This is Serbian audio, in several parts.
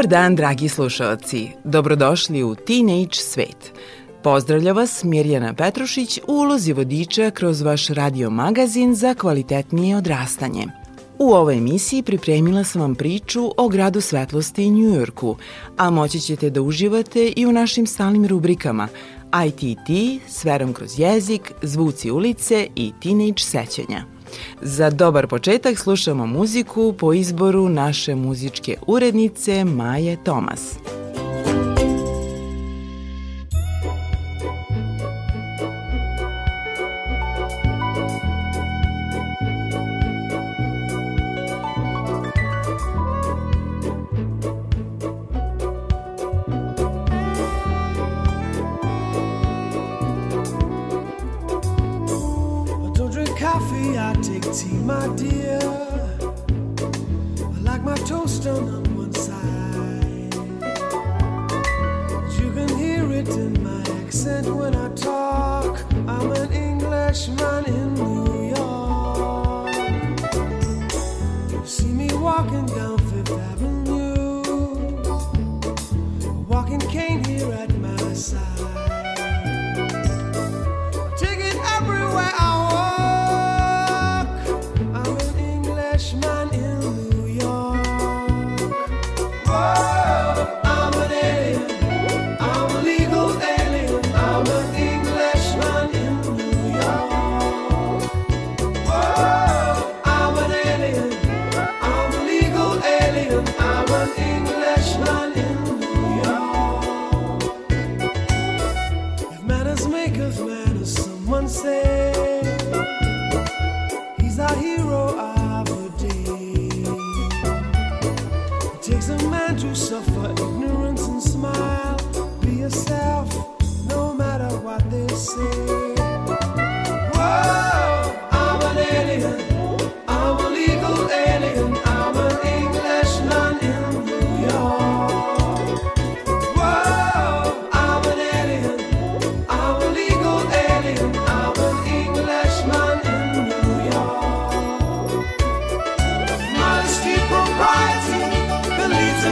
Dobar dan, dragi slušalci. Dobrodošli u Teenage svet. Pozdravlja vas Mirjana Petrušić u ulozi vodiča kroz vaš radio magazin za kvalitetnije odrastanje. U ovoj emisiji pripremila sam vam priču o gradu svetlosti i Njujorku, a moći ćete da uživate i u našim stalnim rubrikama ITT, Sverom kroz jezik, Zvuci ulice i Teenage sećanja. Za dobar početak slušamo muziku po izboru naše muzičke urednice Maje Tomas. I take tea, my dear. I like my toast done on one side. You can hear it in my accent when I talk. I'm an Englishman.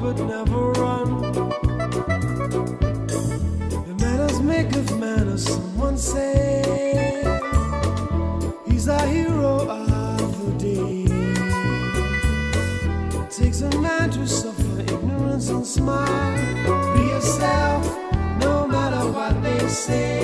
but never run. The manners make of manners, someone say. He's our hero of the day. It takes a man to suffer ignorance and smile. Be yourself, no matter what they say.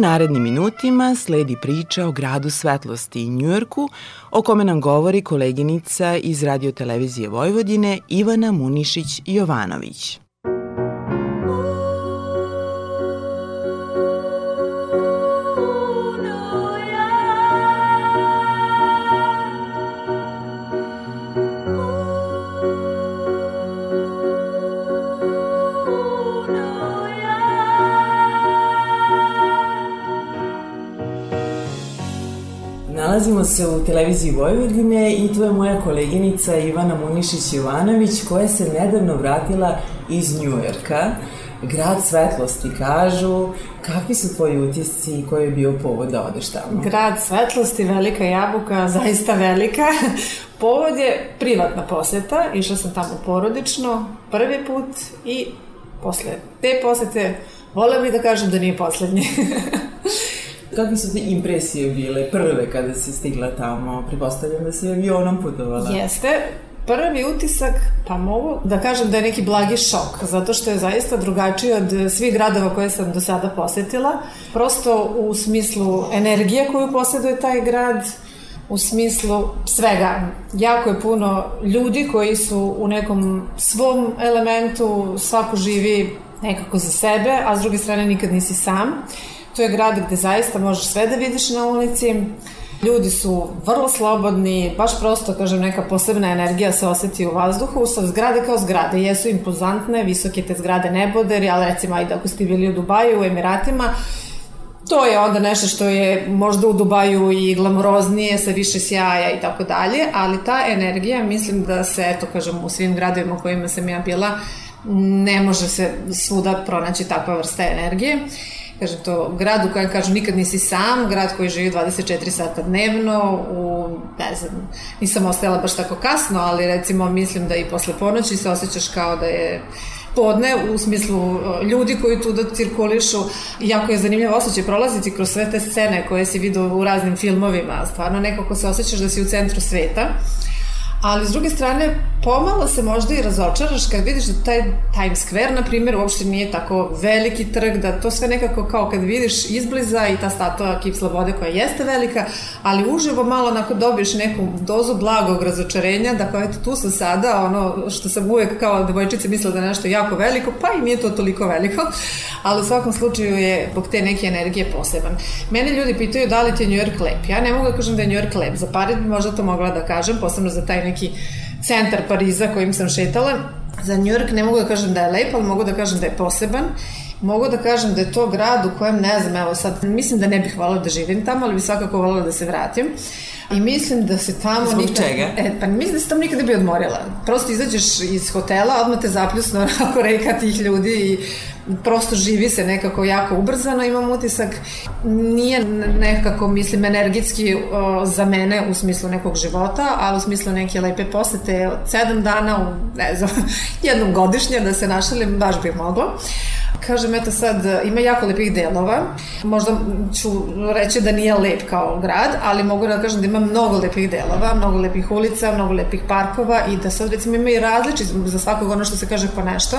Narednim minutima sledi priča o gradu svetlosti i Njujorku, o kome nam govori koleginica iz radiotelevizije Vojvodine Ivana Munišić-Jovanović. Nalazimo se u televiziji Vojvodine i tu je moja koleginica Ivana Munišić-Jovanović koja se nedavno vratila iz Njujorka. Grad svetlosti kažu. Kakvi su tvoji utisci i koji je bio povod da odeš tamo? Grad svetlosti, velika jabuka, zaista velika. Povod je privatna poseta. Išla sam tamo porodično, prvi put i posle te posete Vola bih da kažem da nije poslednji. Kakve su ti impresije bile prve kada si stigla tamo? Pripostavljam da si avionom putovala. Jeste. Prvi utisak, pa mogu da kažem da je neki blagi šok, zato što je zaista drugačiji od svih gradova koje sam do sada posetila. Prosto u smislu energije koju posjeduje taj grad, u smislu svega. Jako je puno ljudi koji su u nekom svom elementu, svako živi nekako za sebe, a s druge strane nikad nisi sam. To je grad gde zaista možeš sve da vidiš na ulici. Ljudi su vrlo slobodni, baš prosto, kažem, neka posebna energija se oseti u vazduhu. Sa zgrade kao zgrade, jesu impozantne, visoke te zgrade neboderi, ali recimo, ajde, ako ste bili u Dubaju, u Emiratima, to je onda nešto što je možda u Dubaju i glamoroznije, sa više sjaja i tako dalje, ali ta energija, mislim da se, eto, kažem, u svim gradovima kojima sam ja bila, ne može se svuda pronaći takva vrsta energije kažem to, grad u kojem kažem nikad nisi sam, grad koji živi 24 sata dnevno, u, ne znam, nisam ostajala baš tako kasno, ali recimo mislim da i posle ponoći se osjećaš kao da je podne u smislu e, ljudi koji tu da cirkulišu. Jako je zanimljivo osjećaj prolaziti kroz sve te scene koje si vidio u raznim filmovima. Stvarno nekako se osjećaš da si u centru sveta. Ali, s druge strane, pomalo se možda i razočaraš kad vidiš da taj Times Square, na primjer, uopšte nije tako veliki trg, da to sve nekako kao kad vidiš izbliza i ta statua Kip Slobode koja jeste velika, ali uživo malo onako dobiješ neku dozu blagog razočarenja, da kao eto tu sam sada, ono što sam uvek kao devojčice mislila da je nešto jako veliko, pa i nije to toliko veliko, ali u svakom slučaju je zbog te neke energije poseban. Mene ljudi pitaju da li ti je New York lep. Ja ne mogu da kažem da je New York lep. Za Paris bi možda to mogla da kažem, posebno za taj neki centar Pariza kojim sam šetala. Za New York ne mogu da kažem da je lep, ali mogu da kažem da je poseban. Mogu da kažem da je to grad u kojem, ne znam, evo sad, mislim da ne bih volila da živim tamo, ali bi svakako volila da se vratim. I mislim da se tamo... Zbog nikad, čega? E, pa mislim da se tamo nikada bi odmorila. Prosto izađeš iz hotela, odmah te zapljusno onako reka tih ljudi i prosto živi se nekako jako ubrzano, imam utisak, nije nekako, mislim, energetski o, za mene u smislu nekog života, ali u smislu neke lepe posete od sedam dana, u, ne znam, jednom godišnje da se našalim, baš bi moglo. Kažem, eto sad, ima jako lepih delova. Možda ću reći da nije lep kao grad, ali mogu da kažem da ima mnogo lepih delova, mnogo lepih ulica, mnogo lepih parkova i da sad recimo ima i različit za svakog ono što se kaže po nešto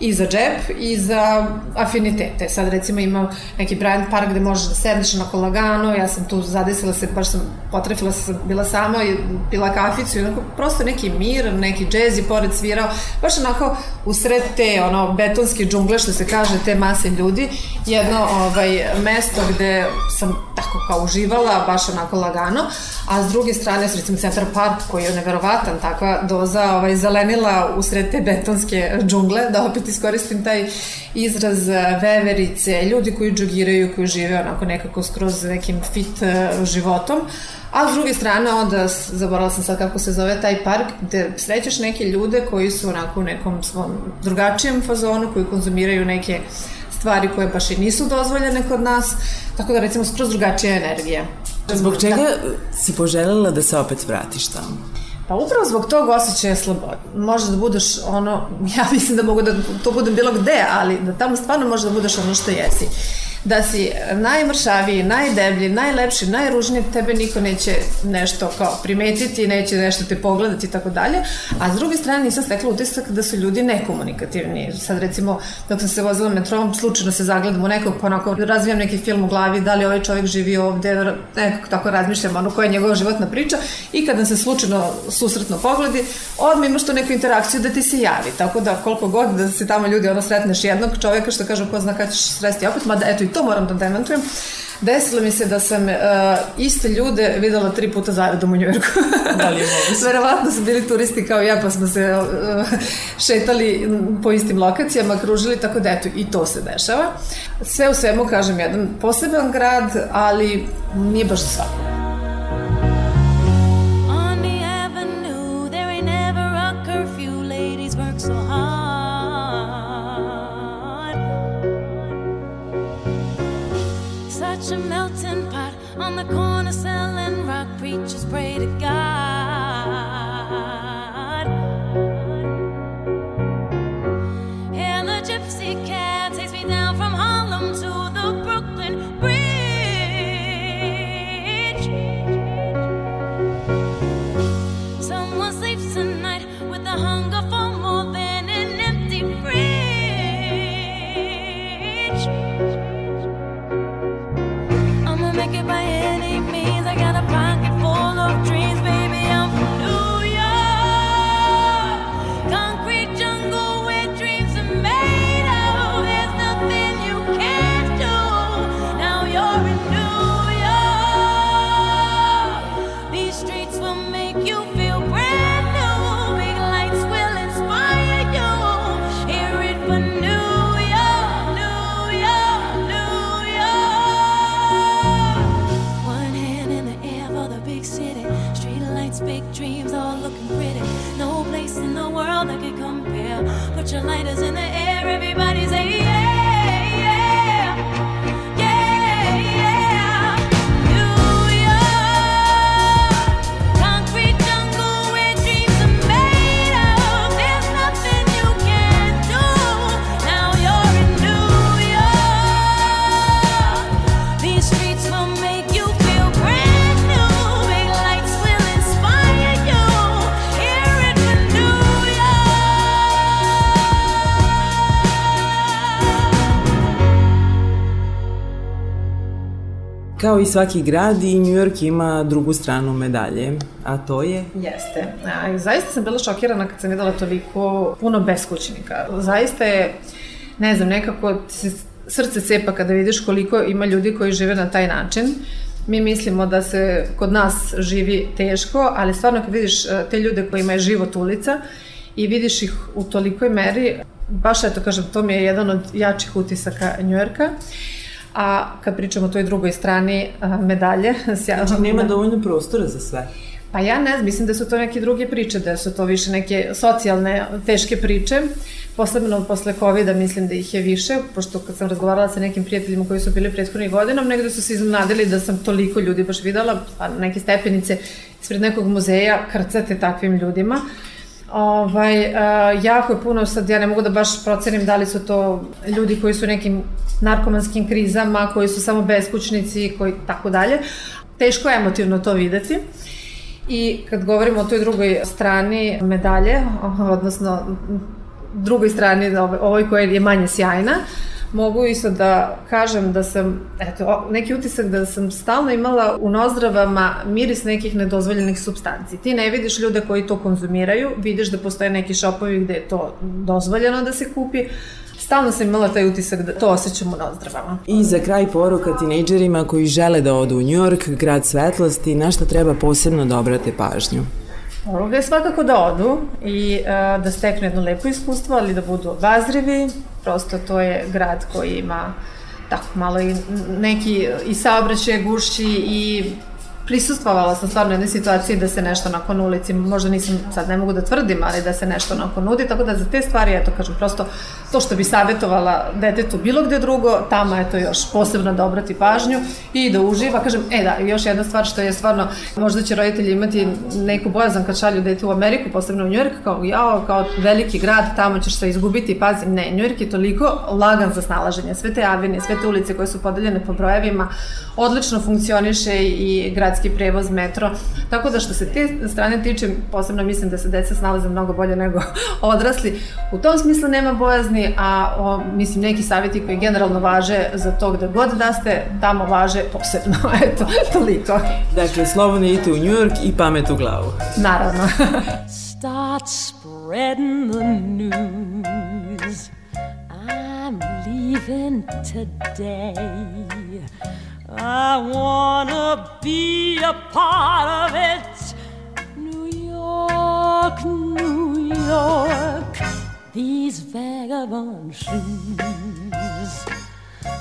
i za džep i za afinitete. Sad recimo ima neki Bryant Park gde možeš da sedneš na kolagano, ja sam tu zadesila se, baš sam potrefila se, bila sama i pila kaficu i onako prosto neki mir, neki džez i pored svirao, baš onako u sred te ono betonske džungle što se kaže te mase ljudi, jedno ovaj mesto gde sam tako kao uživala, baš onako lagano, a s druge strane recimo Centar Park koji je neverovatan, takva doza ovaj, zelenila u sred te betonske džungle, da opet put iskoristim taj izraz e, veverice, ljudi koji džogiraju, koji žive onako nekako skroz nekim fit e, životom, a s druge strane onda, zaborala sam sad kako se zove taj park, gde srećeš neke ljude koji su onako u nekom svom drugačijem fazonu, koji konzumiraju neke stvari koje baš i nisu dozvoljene kod nas, tako da recimo skroz drugačija energija. Zbog čega da. si poželjela da se opet vratiš tamo? Pa upravo zbog tog osjećaja slobode. Može da budeš ono, ja mislim da mogu da to budem bilo gde, ali da tamo stvarno može da budeš ono što jesi. Da si najmršaviji, najdeblji, najlepši, najružniji, tebe niko neće nešto kao primetiti, neće nešto te pogledati i tako dalje, a s druge strane nisam stekla utisak da su ljudi nekomunikativni. Sad recimo, dok sam se vozila metrom, slučajno se zagledam u nekog, pa onako razvijam neki film u glavi, da li ovaj čovjek živi ovde, nekako tako razmišljam, ono koja je njegova životna priča. I kada se slučajno susretno pogledi, odmah imaš tu neku interakciju da ti se javi, tako da koliko god da se tamo ljudi ono sretneš jednog čovjeka što kažu ko zna kada ćeš sresti opet, mada eto i to moram da demantujem, Desilo mi se da sam uh, iste ljude videla tri puta zaredom u Njujorku. da li je moguće? Verovatno su bili turisti kao ja, pa smo se uh, šetali po istim lokacijama, kružili, tako da eto, i to se dešava. Sve u svemu, kažem, jedan poseban grad, ali nije baš za such a melting pot on the corner selling rock preachers pray to God. Kao i svaki grad i New York ima drugu stranu medalje, a to je? Jeste. A, zaista sam bila šokirana kad sam videla toliko puno beskućnika. Zaista je, ne znam, nekako srce cepa kada vidiš koliko ima ljudi koji žive na taj način. Mi mislimo da se kod nas živi teško, ali stvarno kad vidiš e, te ljude koji imaju život ulica i vidiš ih u tolikoj meri, baš eto kažem, to mi je jedan od jačih utisaka Njujorka. A kad pričamo o toj drugoj strani medalje... Znači nema dovoljno prostora za sve. Pa ja ne znam, mislim da su to neke druge priče, da su to više neke socijalne, teške priče. Posebno posle COVID-a mislim da ih je više, pošto kad sam razgovarala sa nekim prijateljima koji su bili prethodnih godina, negde su se iznenadili da sam toliko ljudi baš videla, pa neke stepenice ispred nekog muzeja krcate takvim ljudima. Ovaj, uh, jako je puno, sad ja ne mogu da baš procenim da li su to ljudi koji su nekim narkomanskim krizama, koji su samo beskućnici, koji tako dalje. Teško je emotivno to videti. I kad govorimo o toj drugoj strani medalje, odnosno drugoj strani, ovoj koja je manje sjajna, mogu isto da kažem da sam, eto, neki utisak da sam stalno imala u nozdravama miris nekih nedozvoljenih substanci. Ti ne vidiš ljude koji to konzumiraju, vidiš da postoje neki šopovi gde je to dozvoljeno da se kupi, stalno sam imala taj utisak da to osjećam u nozdravama. I za kraj poruka tinejdžerima koji žele da odu u New York, grad svetlosti, na šta treba posebno da obrate pažnju? Poruka je svakako da odu i uh, da steknu jedno lepo iskustvo, ali da budu obazrivi. Prosto to je grad koji ima tako malo i neki i saobraćaje gušći i prisustvovala sam stvarno jednoj situaciji da se nešto nakon ulici, možda nisam, sad ne mogu da tvrdim, ali da se nešto nakon nudi, tako da za te stvari, eto kažem, prosto to što bi savjetovala detetu bilo gde drugo, tamo je to još posebno da obrati pažnju i da uživa, kažem, e da, još jedna stvar što je stvarno, možda će roditelji imati neku bojazan kad šalju dete u Ameriku, posebno u Njujork, kao jao, kao veliki grad, tamo ćeš se izgubiti, pazi, ne, Njujork je toliko lagan za snalaženje, sve te avine, sve te ulice koje su podeljene po brojevima, odlično funkcioniše i gradski prevoz, metro, tako da što se te strane tiče, posebno mislim da se deca snalaze mnogo bolje nego odrasli, u tom smislu nema bojazni, a o, mislim neki savjeti koji generalno važe za to gde god da ste, tamo važe posebno, eto, toliko. Dakle, slobodno idite u New York i pamet u glavu. Naravno. Start spreading the news. I'm leaving today. I wanna be a part of it. New York, New York, these vagabond shoes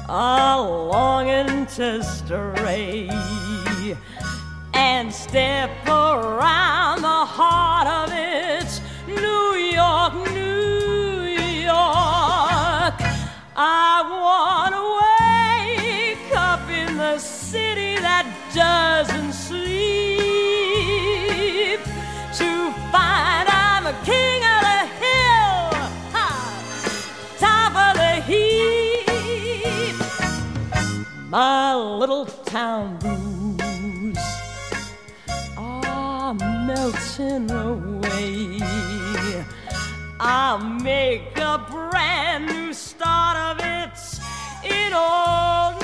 are longing to stray and step around the heart of it. New York, New York, I My little town blues are melting away. I'll make a brand new start of it in old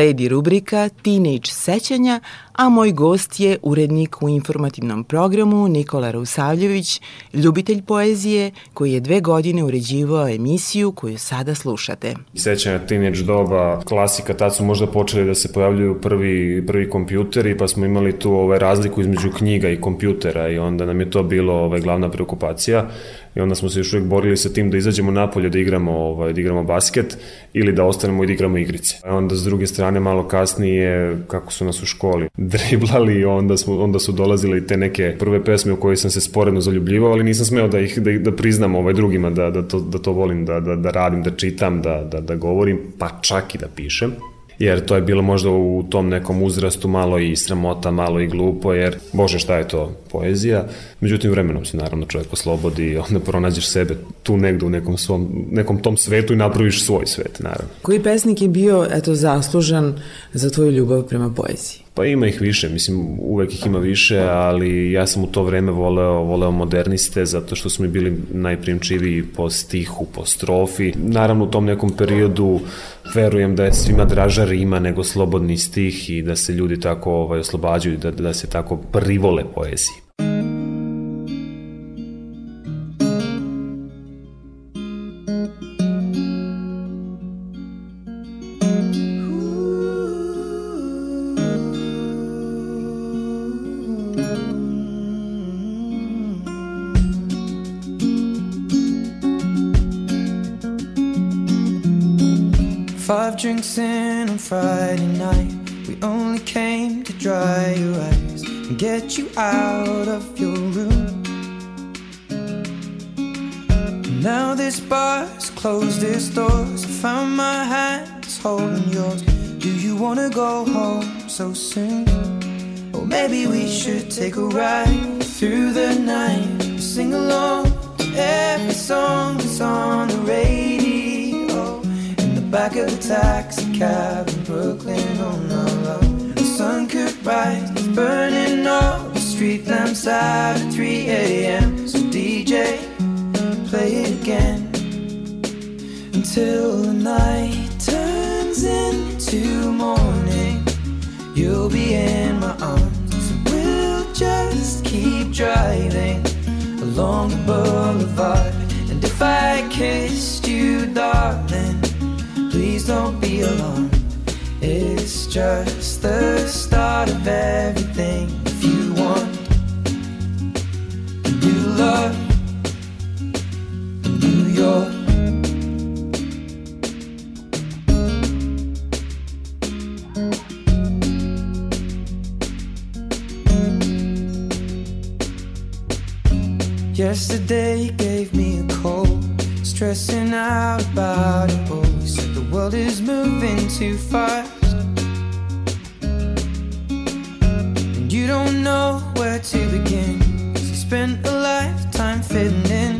Sledi rubrika Teenage sećanja, a moj gost je urednik u informativnom programu Nikola Rusavljević, ljubitelj poezije koji je dve godine uređivao emisiju koju sada slušate. sećanja teenage doba, klasika, tad su možda počeli da se pojavljuju prvi, prvi kompjuteri, pa smo imali tu ovaj, razliku između knjiga i kompjutera i onda nam je to bilo ovaj, glavna preokupacija i onda smo se još uvijek borili sa tim da izađemo napolje da igramo, ovaj, da igramo basket ili da ostanemo i da igramo igrice. A onda s druge strane malo kasnije, kako su nas u školi driblali, onda, smo, onda su dolazile i te neke prve pesme u koje sam se sporedno zaljubljivao, ali nisam smeo da ih da, da priznam ovaj drugima, da, da, to, da to volim, da, da, da radim, da čitam, da, da, da govorim, pa čak i da pišem jer to je bilo možda u tom nekom uzrastu malo i sramota, malo i glupo, jer bože šta je to poezija, međutim vremenom se naravno čovjek oslobodi i onda pronađeš sebe tu negde u nekom, svom, nekom tom svetu i napraviš svoj svet, naravno. Koji pesnik je bio, eto, zaslužan za tvoju ljubav prema poeziji? Pa ima ih više, mislim uvek ih ima više, ali ja sam u to vreme voleo, voleo moderniste zato što su mi bili najprimčiviji po stihu, po strofi. Naravno u tom nekom periodu verujem da je svima draža rima nego slobodni stih i da se ljudi tako ovaj, oslobađaju, da, da se tako privole poeziji. In on Friday night. We only came to dry your eyes and get you out of your room. Now this bar's closed its doors. I found my hands holding yours. Do you wanna go home so soon? Or maybe we should take a ride through the night. Sing along to every song that's on back of the taxi cab in Brooklyn, oh no, love. The sun could rise, burning all the street lamps at 3 a.m. So DJ, play it again until the night turns into morning. You'll be in my arms, we'll just keep driving along the boulevard. And if I kissed you, darling, please don't be alarmed. It's just the start of everything. If you want a new love, New York. Yesterday gave me a cold, stressing out about it. Too fast. And you don't know where to begin. 'cause you spent a lifetime fitting in,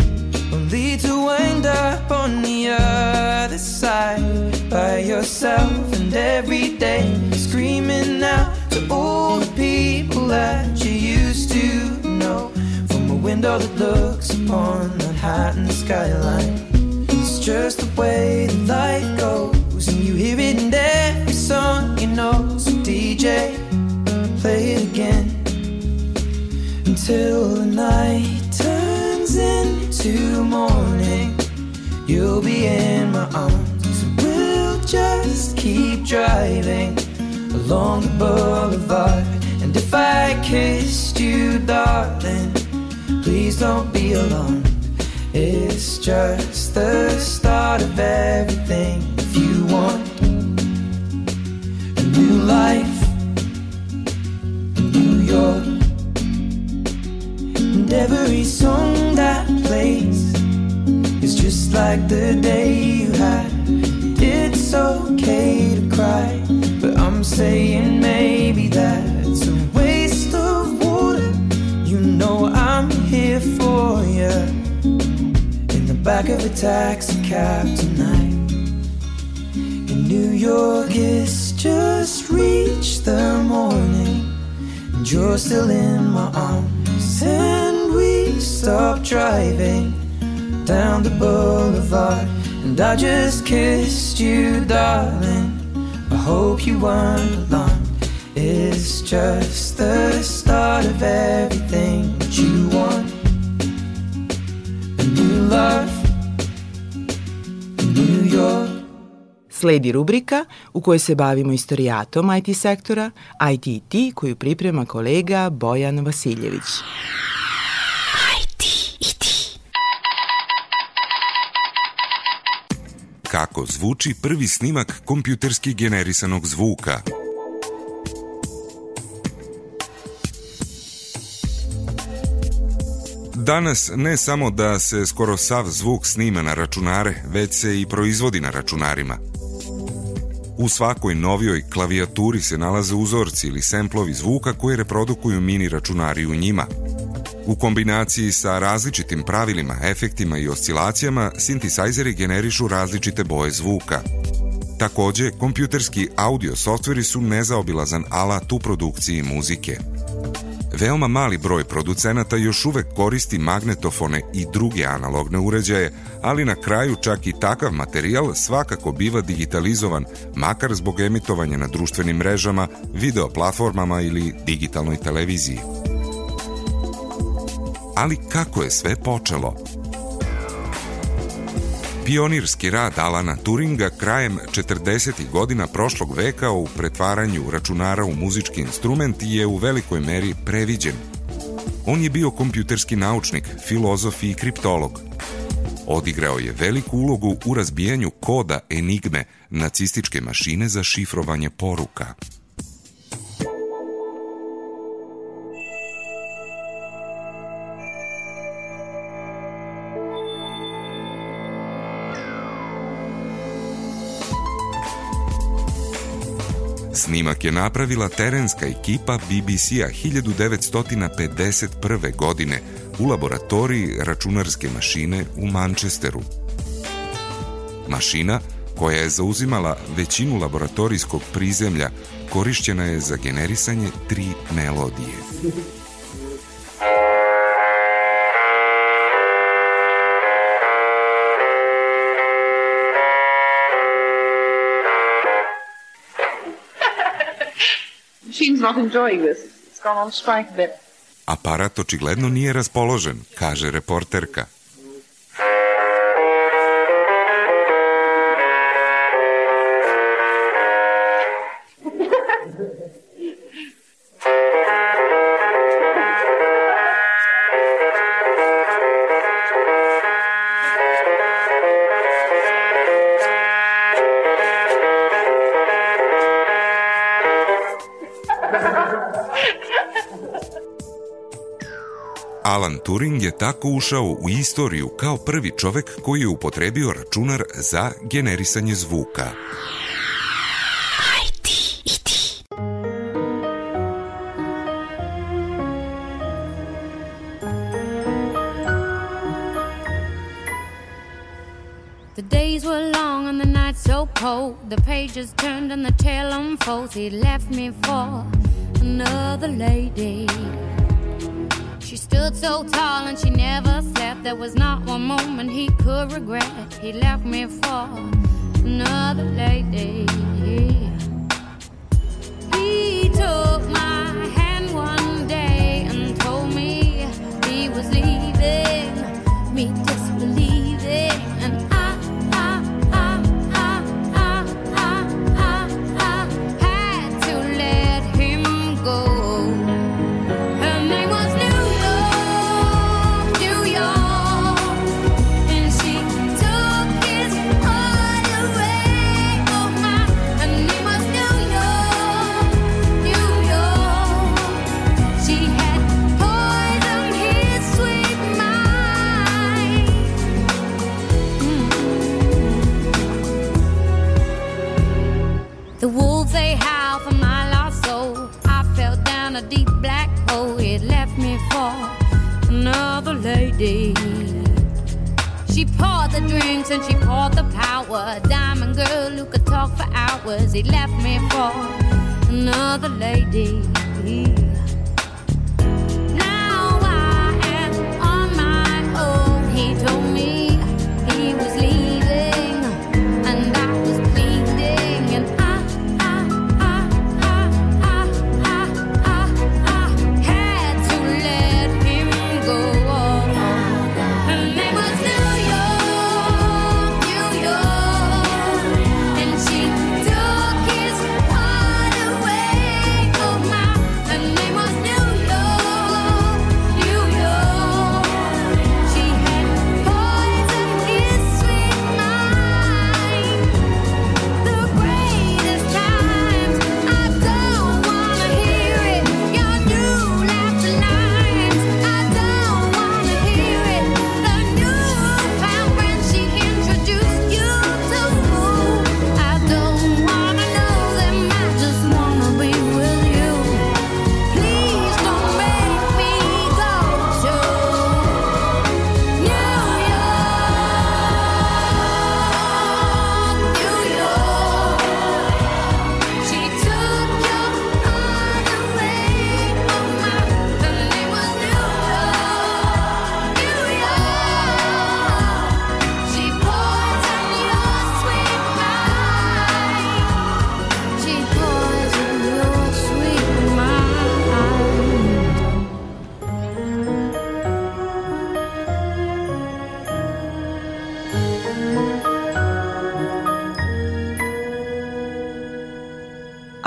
only to wind up on the other side by yourself. And every day screaming out to all the people that you used to know from a window that looks upon the Manhattan skyline. It's just the way In my arms, and we'll just keep driving along the boulevard. And if I kissed you, darling, please don't be alarmed. It's just the start of everything. If you want a new life, in New York, and every song just like the day you had. It's okay to cry, but I'm saying maybe that's a waste of water. You know I'm here for you in the back of a taxi cab tonight. In New York, it's just reached the morning, and you're still in my arms, and we stop driving down the boulevard. And I just kissed you, darling. I hope you weren't alarmed. It's just the start of everything that you want. A new love, a New York. Sledi rubrika u kojoj se bavimo istorijatom IT sektora, IT i ti koju priprema kolega Bojan Vasiljević. Kako zvuči prvi snimak kompjuterski generisanog zvuka? Danas ne samo da se skoro sav zvuk snima na računare, već se i proizvodi na računarima. U svakoj novijoj klavijaturi se nalaze uzorci ili semplovi zvuka koje reprodukuju mini računari u njima. U kombinaciji sa različitim pravilima, efektima i oscilacijama, sintisajzeri generišu različite boje zvuka. Takođe, kompjuterski audio softveri su nezaobilazan alat u produkciji muzike. Veoma mali broj producenata još uvek koristi magnetofone i druge analogne uređaje, ali na kraju čak i takav materijal svakako biva digitalizovan, makar zbog emitovanja na društvenim mrežama, video platformama ili digitalnoj televiziji. Ali kako je sve počelo? Pionirski rad Alana Turinga krajem 40. godina prošlog veka u pretvaranju računara u muzički instrument je u velikoj meri previđen. On je bio kompjuterski naučnik, filozof i kriptolog. Odigrao je veliku ulogu u razbijanju koda enigme nacističke mašine za šifrovanje poruka. Snimak je napravila terenska ekipa BBC-a 1951. godine u laboratoriji računarske mašine u Manchesteru. Mašina, koja je zauzimala većinu laboratorijskog prizemlja, korišćena je za generisanje tri melodije. Not enjoying this. It's gone on strike a bit. Aparat očigledno nije raspoložen, kaže reporterka. Alan Turing je tako ušao u istoriju kao prvi čovek koji je upotrebio računar za generisanje zvuka. The days were long and the nights so cold. The pages turned and the tale unfolds. He left me for another lady. She stood so tall and she never slept. There was not one moment he could regret. He left me for another lady. And she poured the power. Diamond girl who could talk for hours. He left me for another lady. Now I am on my own. He told me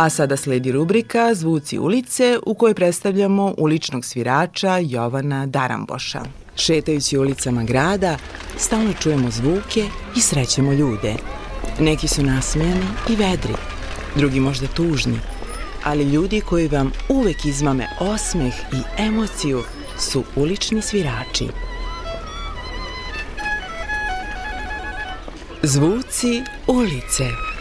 A sada sledi rubrika Zvuci ulice u kojoj predstavljamo uličnog svirača Jovana Daramboša. Šetajući ulicama grada, stalno čujemo zvuke i srećemo ljude. Neki su nasmejani i vedri, drugi možda tužni, ali ljudi koji vam uvek izmame osmeh i emociju su ulični svirači. Zvuci ulice.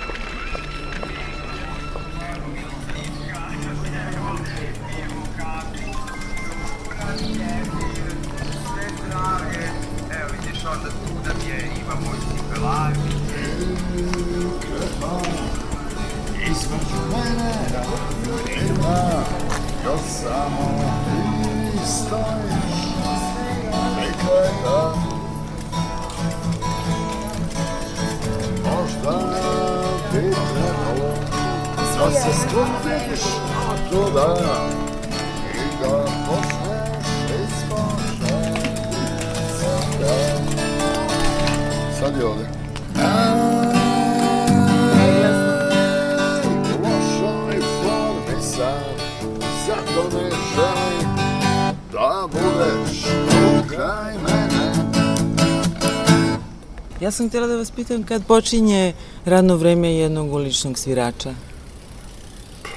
Sam htjela da vas pitam kad počinje radno vreme jednog uličnog svirača.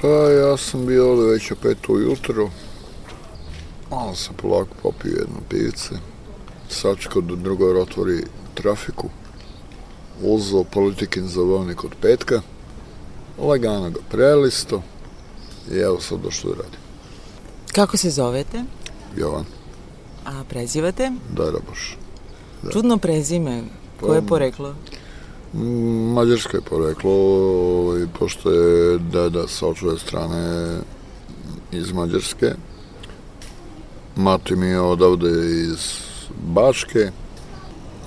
Pa ja sam bio ovde već o pet ujutro. Malo sam polako popio jedno pivice. Sačekao da drugar otvori trafiku. Uzao politikin zavojnik od petka. Lagano ga prelisto. I evo sad došlo da radim. Kako se zovete? Jovan, A prezivate? Daraboš. Da. Čudno prezime. Koje je Pa- poreklo? Mm, Mađarsko je poreklo, ovaj, pošto je deda sa očove strane iz Mađarske. Mati mi je odavde iz Bačke.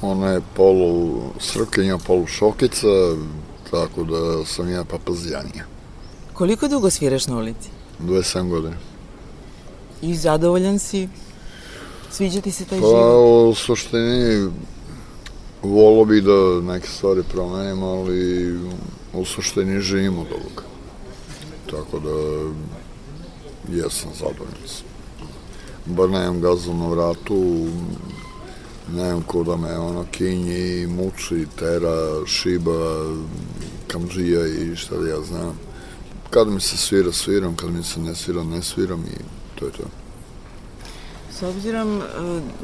Ona je polu srpkinja, polu šokica, tako da sam ja papazijanija. Koliko dugo sviraš na ulici? 27 godina. I zadovoljan si? Sviđa ti se taj Pa život? u suštini volio bi da neke stvari promenim, ali u suštini živim od ovoga. Tako da jesam zadovoljan sam. Bar nemam gazu na vratu, nemam ko da me ono kinji, muči, tera, šiba, kamđija i šta da ja znam. Kad mi se svira, sviram, kad mi se ne svira, ne sviram i to je to. S obzirom, e,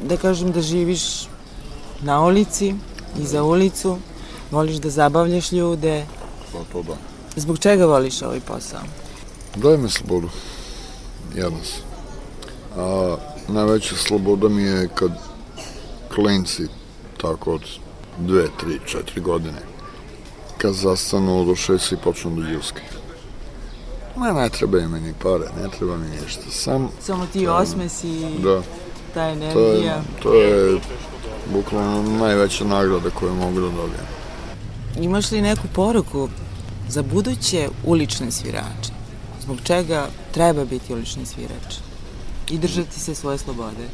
da kažem da živiš na ulici i za ulicu, voliš da zabavljaš ljude, Pa to da. zbog čega voliš ovaj posao? Daj mi slobodu. Jedan sam. A najveća sloboda mi je kad klinci, tako od dve, tri, četiri godine, kad zastanu do šest i počnu da ljuskaju. Ma ne trebaju mi ni pare, ne treba mi ništa. Sam, Samo ti osmesi i da, ta to je, energija. to je bukvalno najveća nagrada koju mogu da dobijem. Imaš li neku poruku za buduće ulične svirače? Zbog čega treba biti ulični svirač? I držati se svoje slobode?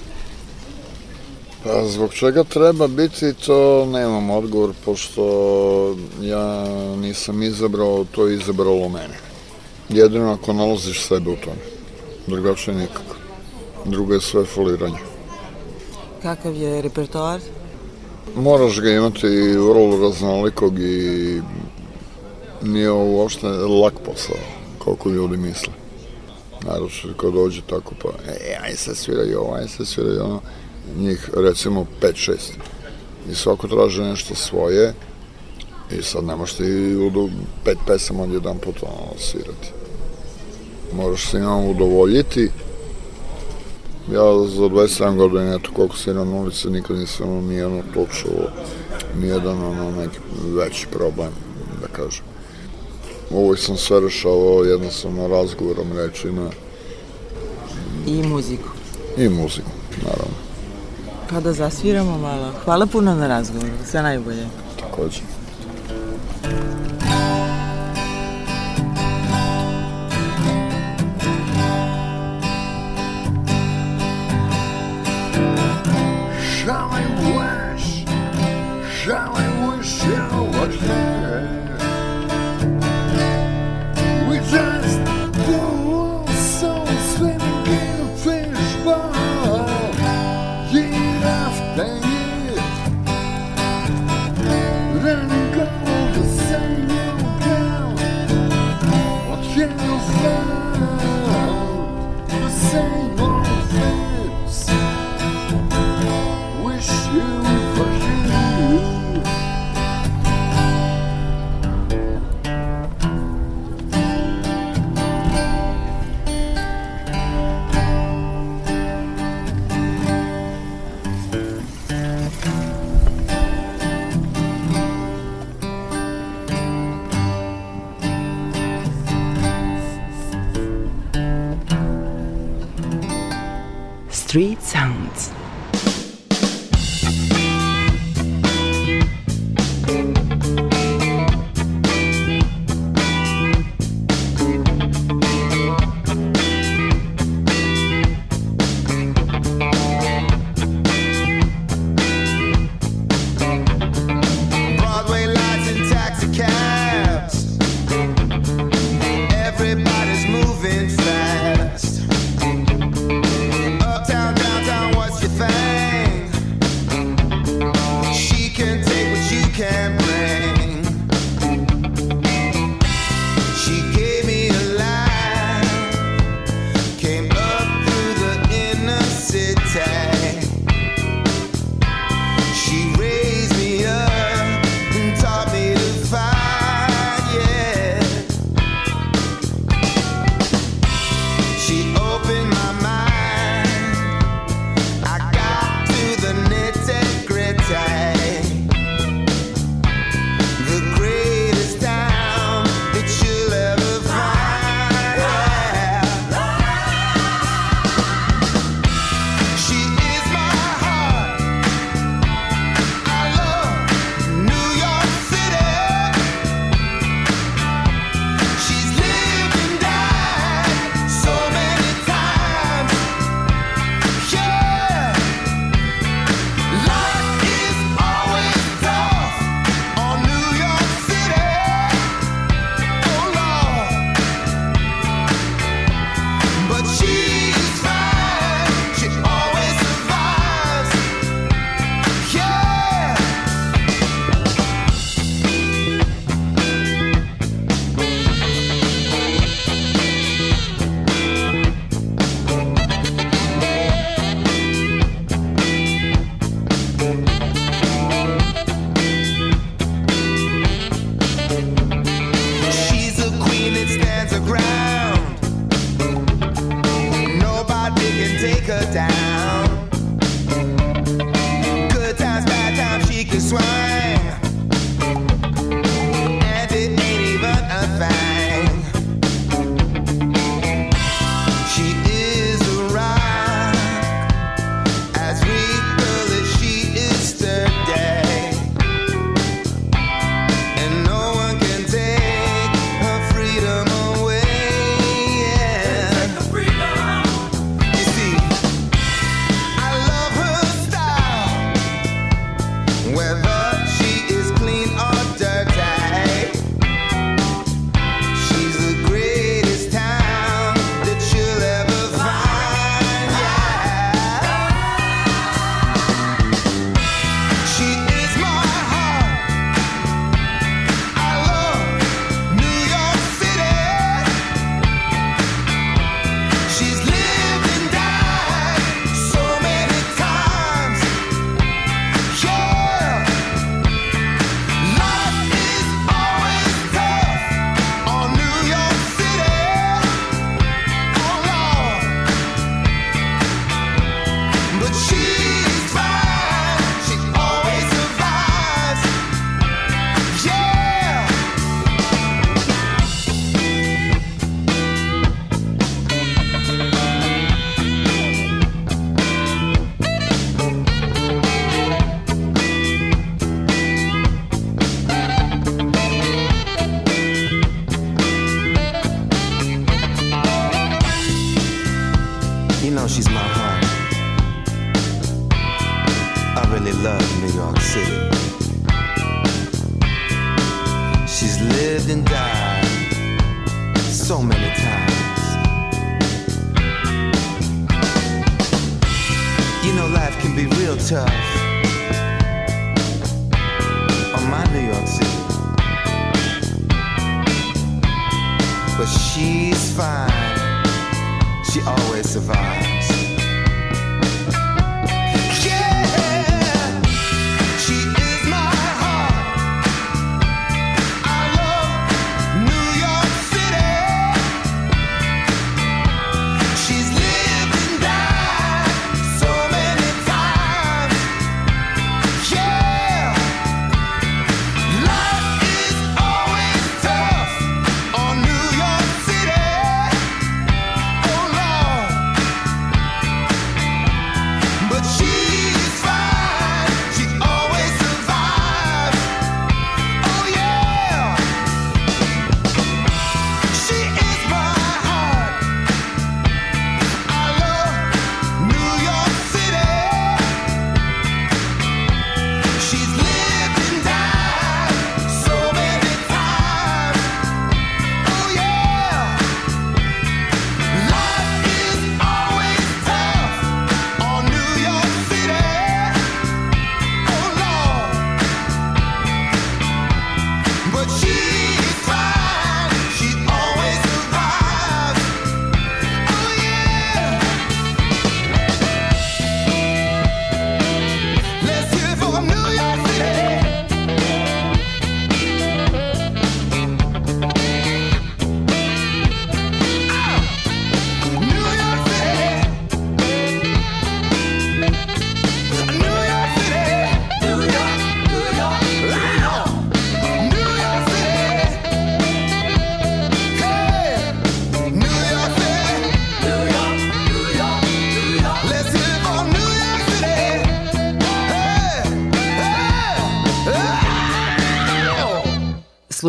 Pa zbog čega treba biti, to nemam odgovor, pošto ja nisam izabrao, to je izabralo mene. Jedino ako nalaziš sebe u tome. Drugačije nikako. Drugo je sve foliranje. Kakav je repertoar? Moraš ga imati vrlo raznolikog i nije ovo uopšte lak posao, koliko ljudi misle. Naravno, kad dođe tako pa, e, aj se sviraj ovo, aj se sviraj ono, njih recimo 5-6. I svako traže nešto svoje i sad nemaš ti u pet pesama odjedan put ono, svirati. Moraš se imam udovoljiti. Ja za 27 godina, eto koliko sviram na ulici, nikad nisam imao nijedno talk show, nijedan ono neki veći problem, da kažem. Uvijek sam sve rešavao jednostavno razgovorom, rečima I muziku. i muziku, naravno, Pa da zasviramo malo. Hvala puno na razgovoru. Sve najbolje. takođe. Shall I wish you were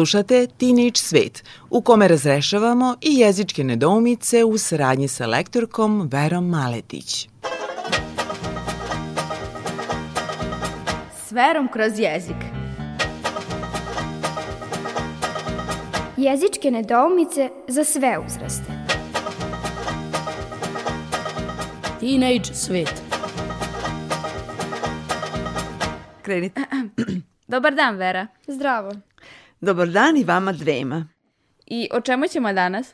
Slušate Teenage Svet, u kome razrešavamo i jezičke nedoumice u saradnji sa lektorkom Verom Maletić. S verom kroz jezik. Jezičke nedoumice za sve uzraste. Teenage svet. Krenite. Dobar dan, Vera. Zdravo. Dobar dan i vama dvema. I o čemu ćemo danas?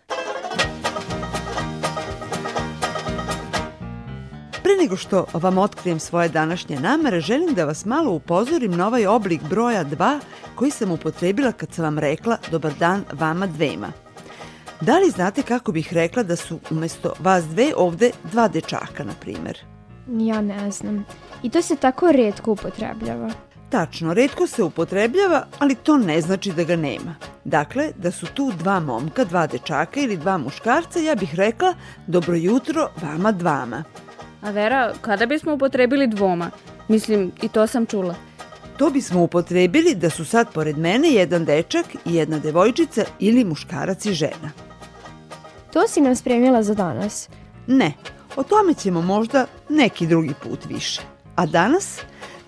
Pre nego što vam otkrijem svoje današnje namere, želim da vas malo upozorim na ovaj oblik broja 2 koji sam upotrebila kad sam vam rekla dobar dan vama dvema. Da li znate kako bih rekla da su umesto vas dve ovde dva dečaka, na primer? Ja ne znam. I to se tako redko upotrebljava. Tačno, redko se upotrebljava, ali to ne znači da ga nema. Dakle, da su tu dva momka, dva dečaka ili dva muškarca, ja bih rekla dobro jutro vama dvama. A Vera, kada bismo upotrebili dvoma? Mislim, i to sam čula. To bismo upotrebili da su sad pored mene jedan dečak i jedna devojčica ili muškarac i žena. To si nam spremila za danas. Ne, o tome ćemo možda neki drugi put više. A danas?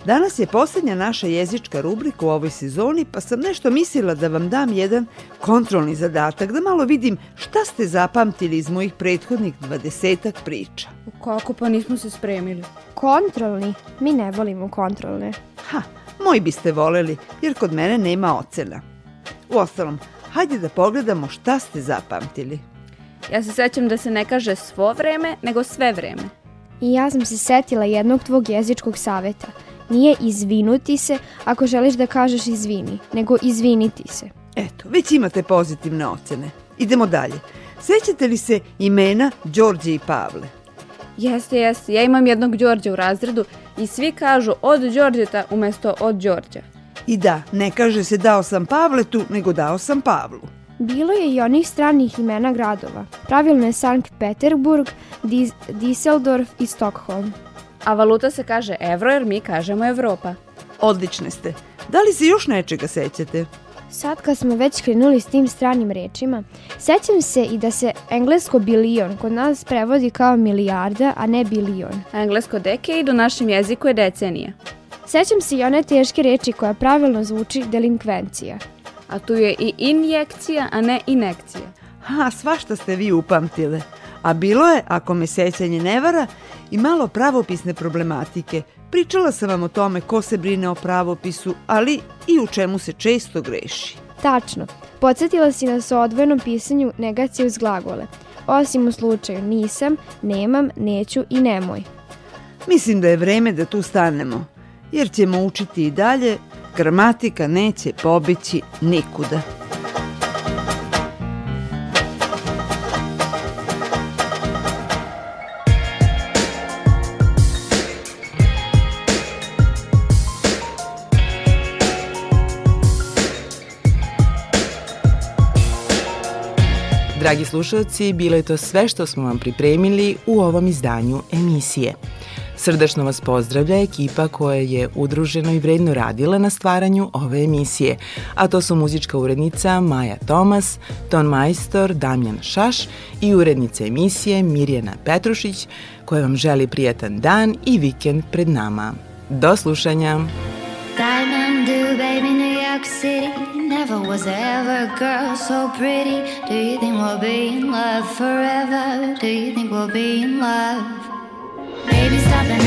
Danas je posljednja naša jezička rubrika u ovoj sezoni, pa sam nešto mislila da vam dam jedan kontrolni zadatak, da malo vidim šta ste zapamtili iz mojih prethodnih dvadesetak priča. Kako pa nismo se spremili? Kontrolni? Mi ne volimo kontrolne. Ha, moji biste voleli, jer kod mene nema ocena. Uostalom, hajde da pogledamo šta ste zapamtili. Ja se sećam da se ne kaže svo vreme, nego sve vreme. I ja sam se setila jednog tvog jezičkog saveta. Nije izvinuti se ako želiš da kažeš izvini, nego izviniti se. Eto, već imate pozitivne ocene. Idemo dalje. Sećate li se imena Đorđe i Pavle? Jeste, jeste. Ja imam jednog Đorđa u razredu i svi kažu od Đorđeta umesto od Đorđa. I da, ne kaže se dao sam Pavletu, nego dao sam Pavlu. Bilo je i onih stranih imena gradova. Pravilno je Sankt Peterburg, Dis Düsseldorf i Stockholm. A valuta se kaže evro jer mi kažemo Evropa. Odlične ste. Da li se još nečega sećate? Sad kad smo već krenuli s tim stranim rečima, sećam se i da se englesko bilion kod nas prevodi kao milijarda, a ne bilion. Englesko decade u našem jeziku je decenija. Sećam se i one teške reči koja pravilno zvuči delinkvencija. A tu je i injekcija, a ne inekcija. Ha, svašta ste vi upamtile. A bilo je, ako me sećanje ne vara, i malo pravopisne problematike. Pričala sam vam o tome ko se brine o pravopisu, ali i u čemu se često greši. Tačno. Podsjetila si nas o odvojenom pisanju negacije uz glagole. Osim u slučaju nisam, nemam, neću i nemoj. Mislim da je vreme da tu stanemo, jer ćemo učiti i dalje, gramatika neće pobići nikuda. Dragi slušalci, bilo je to sve što smo vam pripremili u ovom izdanju emisije. Srdačno vas pozdravlja ekipa koja je udruženo i vredno radila na stvaranju ove emisije, a to su muzička urednica Maja Tomas, ton majstor Damjan Šaš i urednica emisije Mirjana Petrušić, koja vam želi prijatan dan i vikend pred nama. Do slušanja! Never was ever a girl so pretty. Do you think we'll be in love forever? Do you think we'll be in love? Baby stopping at